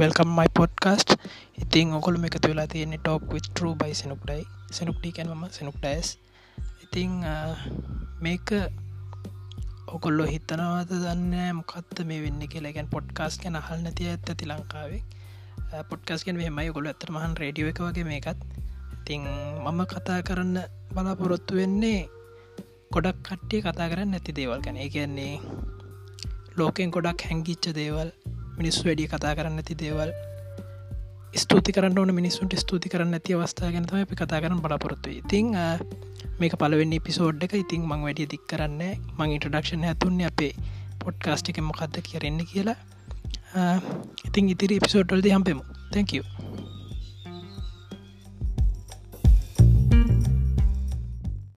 Welcome මයි podcast ඉතින් ඔකොල් එක තුවෙලා තියෙන්නේ ටෝක් විත් ටරු බයි සෙනුක්ටයි සෙනුක්ටි කැනම සෙනුක්ටයිස් ඉතිං මේක ඔකොල්ලො හිතනවාද දන්න මොකක්ද මේ වෙන්න කියලාගැන් පොඩ්කාස් ගැන හල් නැති ඇත්ත ති ලංකාවේ. පොඩ්කාස් ගැන මෙමයි ගොල ඇතර මහන් රඩිය එක වගේ මේකත්. ඉතිං මම කතා කරන්න බලාපොරොත්තු වෙන්නේ ගොඩක් කට්ටිය කතා කරන්න නැති දේවල් ගැන. කියන්නේ ලෝකෙන් ගොඩක් හැංගිච්ච දේවල්. මිනිස්සු වැඩිය කතා කරන්න ඇති දේවල්. ස්තුති කරන්න ඕන මිනිස්සුන්ට ස්තුති කරන්න ඇති අවස්ථා ගැනතම අපි කතා කරන බලාපොරොත්තු ඉතිං මේක පලවෙනි පිසෝඩ් එක. ඉතිං මං වැඩිය දික් කරන්න මං ඉටඩක්ෂණ ඇතුන්නේ අපේ පොඩ්කාස්ට් එක මොකක්ද කියරෙන්න කියලා. ඉතින් ඉතිරි පිසෝට්වල්ද හම්පෙමු තැංකූ